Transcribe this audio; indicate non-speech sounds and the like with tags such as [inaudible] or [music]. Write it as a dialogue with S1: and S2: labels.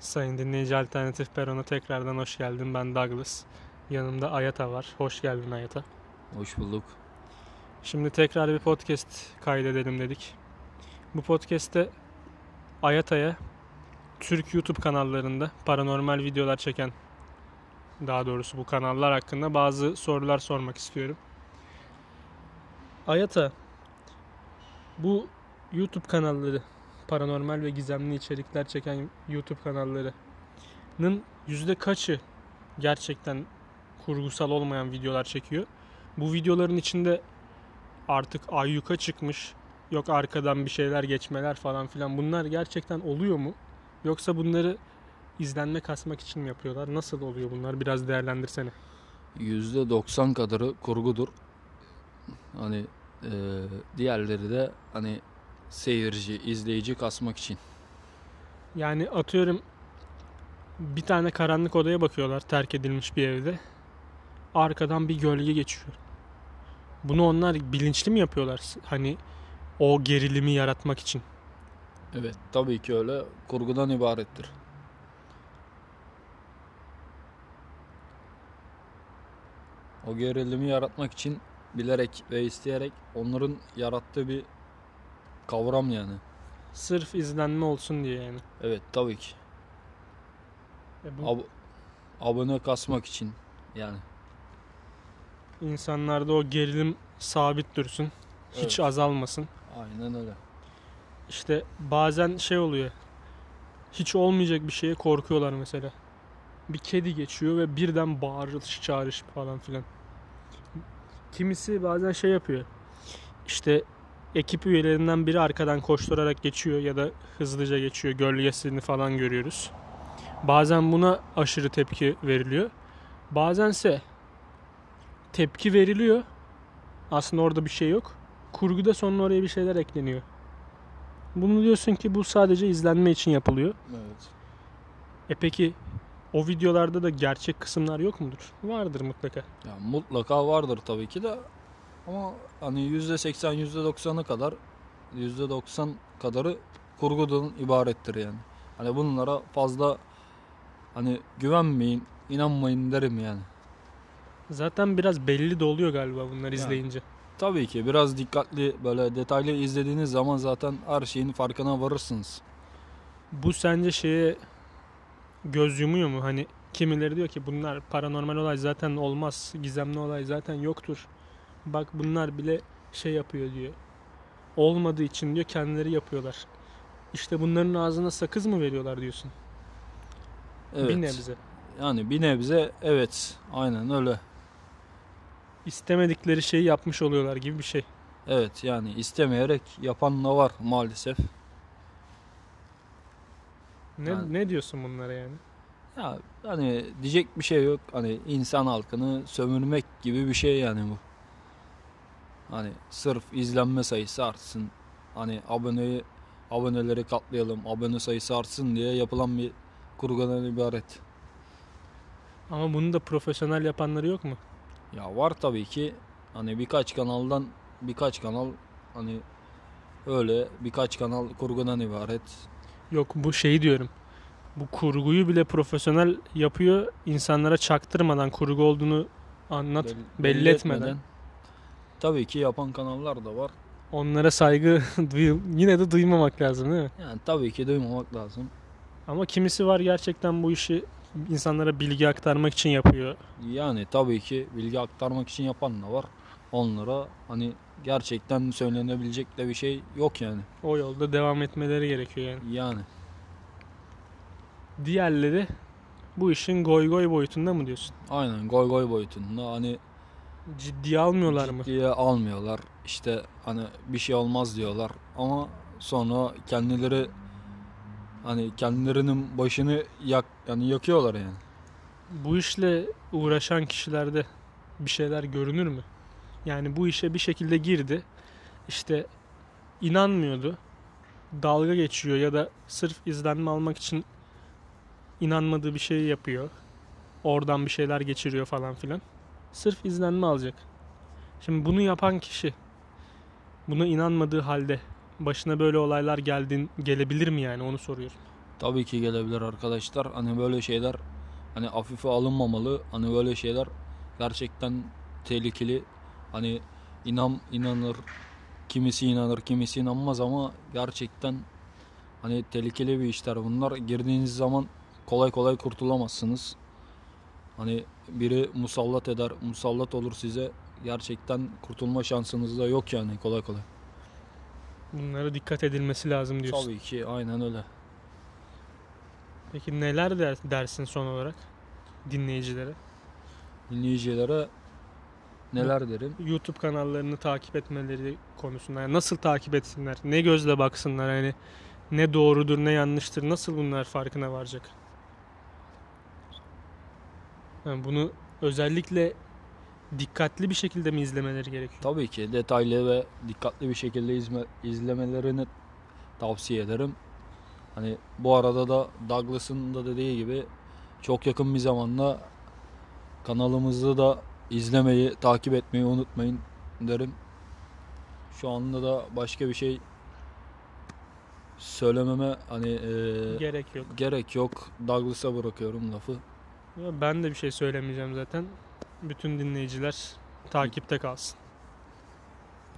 S1: Sayın dinleyici Alternatif Peron'a tekrardan hoş geldin. Ben Douglas. Yanımda Ayata var. Hoş geldin Ayata.
S2: Hoş bulduk.
S1: Şimdi tekrar bir podcast kaydedelim dedik. Bu podcast'te Ayata'ya Türk YouTube kanallarında paranormal videolar çeken daha doğrusu bu kanallar hakkında bazı sorular sormak istiyorum. Ayata bu YouTube kanalları paranormal ve gizemli içerikler çeken YouTube kanallarının yüzde kaçı gerçekten kurgusal olmayan videolar çekiyor? Bu videoların içinde artık ayyuka çıkmış yok arkadan bir şeyler geçmeler falan filan bunlar gerçekten oluyor mu? Yoksa bunları izlenme kasmak için mi yapıyorlar? Nasıl oluyor bunlar? Biraz değerlendirsene.
S2: %90 kadarı kurgudur. Hani e, diğerleri de hani seyirci, izleyici kasmak için.
S1: Yani atıyorum bir tane karanlık odaya bakıyorlar terk edilmiş bir evde. Arkadan bir gölge geçiyor. Bunu onlar bilinçli mi yapıyorlar? Hani o gerilimi yaratmak için.
S2: Evet tabii ki öyle kurgudan ibarettir. O gerilimi yaratmak için bilerek ve isteyerek onların yarattığı bir kavram yani.
S1: Sırf izlenme olsun diye yani.
S2: Evet tabii ki.
S1: E bu
S2: Ab- abone kasmak için yani.
S1: insanlarda o gerilim sabit dursun. Hiç
S2: Evet.
S1: azalmasın.
S2: Aynen öyle.
S1: İşte bazen şey oluyor. Hiç olmayacak bir şeye korkuyorlar mesela. Bir kedi geçiyor ve birden bağırış çağırış falan filan. Kimisi bazen şey yapıyor. İşte ekip üyelerinden biri arkadan koşturarak geçiyor ya da hızlıca geçiyor. Gölgesini falan görüyoruz. Bazen buna aşırı tepki veriliyor. Bazense tepki veriliyor. Aslında orada bir şey yok. Kurguda sonra oraya bir şeyler ekleniyor. Bunu diyorsun ki bu sadece izlenme için yapılıyor.
S2: Evet.
S1: E peki o videolarda da gerçek kısımlar yok mudur? Vardır mutlaka.
S2: Ya mutlaka vardır tabii ki de ama hani %80 %90'ı kadar %90 kadarı kurgudan ibarettir yani. Hani bunlara fazla hani güvenmeyin, inanmayın derim yani.
S1: Zaten biraz belli de oluyor galiba bunları izleyince.
S2: Tabii ki biraz dikkatli böyle detaylı izlediğiniz zaman zaten her şeyin farkına varırsınız.
S1: Bu sence şeye göz yumuyor mu? Hani kimileri diyor ki bunlar paranormal olay zaten olmaz. Gizemli olay zaten yoktur. Bak bunlar bile şey yapıyor diyor. Olmadığı için diyor kendileri yapıyorlar. İşte bunların ağzına sakız mı veriyorlar diyorsun?
S2: Evet.
S1: Bir nebze.
S2: Yani bir nebze evet aynen öyle.
S1: İstemedikleri şeyi yapmış oluyorlar gibi bir şey.
S2: Evet yani istemeyerek yapan da var maalesef.
S1: Ne,
S2: Yani-
S1: ne diyorsun bunlara yani?
S2: Ya hani diyecek bir şey yok. Hani insan halkını sömürmek gibi bir şey yani bu. Hani sırf izlenme sayısı artsın. Hani aboneyi aboneleri katlayalım, abone sayısı artsın diye yapılan bir kurgudan ibaret.
S1: Ama bunu da profesyonel yapanları yok mu?
S2: Ya var tabii ki hani birkaç kanaldan birkaç kanal hani öyle birkaç kanal kurgudan ibaret.
S1: Yok bu şeyi diyorum. Bu kurguyu bile profesyonel yapıyor. insanlara çaktırmadan kurgu olduğunu anlat
S2: Bel-
S1: belli etmeden.
S2: Tabii ki yapan kanallar da var.
S1: Onlara saygı [laughs] yine de duymamak lazım değil mi?
S2: Yani tabii ki duymamak lazım.
S1: Ama kimisi var gerçekten bu işi insanlara bilgi aktarmak için yapıyor.
S2: Yani tabii ki bilgi aktarmak için yapan da var. Onlara hani gerçekten söylenebilecek de bir şey yok yani.
S1: O yolda devam etmeleri gerekiyor yani.
S2: Yani
S1: Diğerleri bu işin goy goy boyutunda mı diyorsun?
S2: aynen goy goy boyutunda hani
S1: Ciddiye almıyorlar mı?
S2: ciddiye almıyorlar. İşte hani bir şey olmaz diyorlar ama sonra kendileri hani kendilerinin başını yak yani yakıyorlar yani.
S1: Bu işle uğraşan kişilerde bir şeyler görünür mü? Yani bu işe bir şekilde girdi. İşte inanmıyordu. Dalga geçiyor ya da sırf izlenme almak için inanmadığı bir şey yapıyor. Oradan bir şeyler geçiriyor falan filan. Sırf izlenme alacak. Şimdi bunu yapan kişi buna inanmadığı halde başına böyle olaylar geldin gelebilir mi yani onu soruyorum.
S2: Tabii ki gelebilir arkadaşlar. Hani böyle şeyler hani hafife alınmamalı. Hani böyle şeyler gerçekten tehlikeli. Hani inan inanır kimisi inanır kimisi inanmaz ama gerçekten hani tehlikeli bir işler bunlar. Girdiğiniz zaman kolay kolay kurtulamazsınız. Hani biri musallat eder, musallat olur size. Gerçekten kurtulma şansınız da yok yani kolay kolay.
S1: Bunlara dikkat edilmesi lazım diyorsun.
S2: Tabii ki aynen öyle.
S1: Peki neler der, dersin son olarak dinleyicilere?
S2: Dinleyicilere neler derim?
S1: YouTube kanallarını takip etmeleri konusunda yani nasıl takip etsinler? Ne gözle baksınlar? Yani ne doğrudur ne yanlıştır? Nasıl bunlar farkına varacak? Yani bunu özellikle dikkatli bir şekilde mi izlemeleri gerekiyor?
S2: Tabii ki detaylı ve dikkatli bir şekilde izme, izlemelerini tavsiye ederim. Hani bu arada da Douglas'ın da dediği gibi çok yakın bir zamanda kanalımızı da izlemeyi, takip etmeyi unutmayın derim. Şu anda da başka bir şey söylememe hani eee,
S1: Gerek yok.
S2: gerek yok. Douglas'a bırakıyorum lafı.
S1: Ben de bir şey söylemeyeceğim zaten. Bütün dinleyiciler takipte kalsın.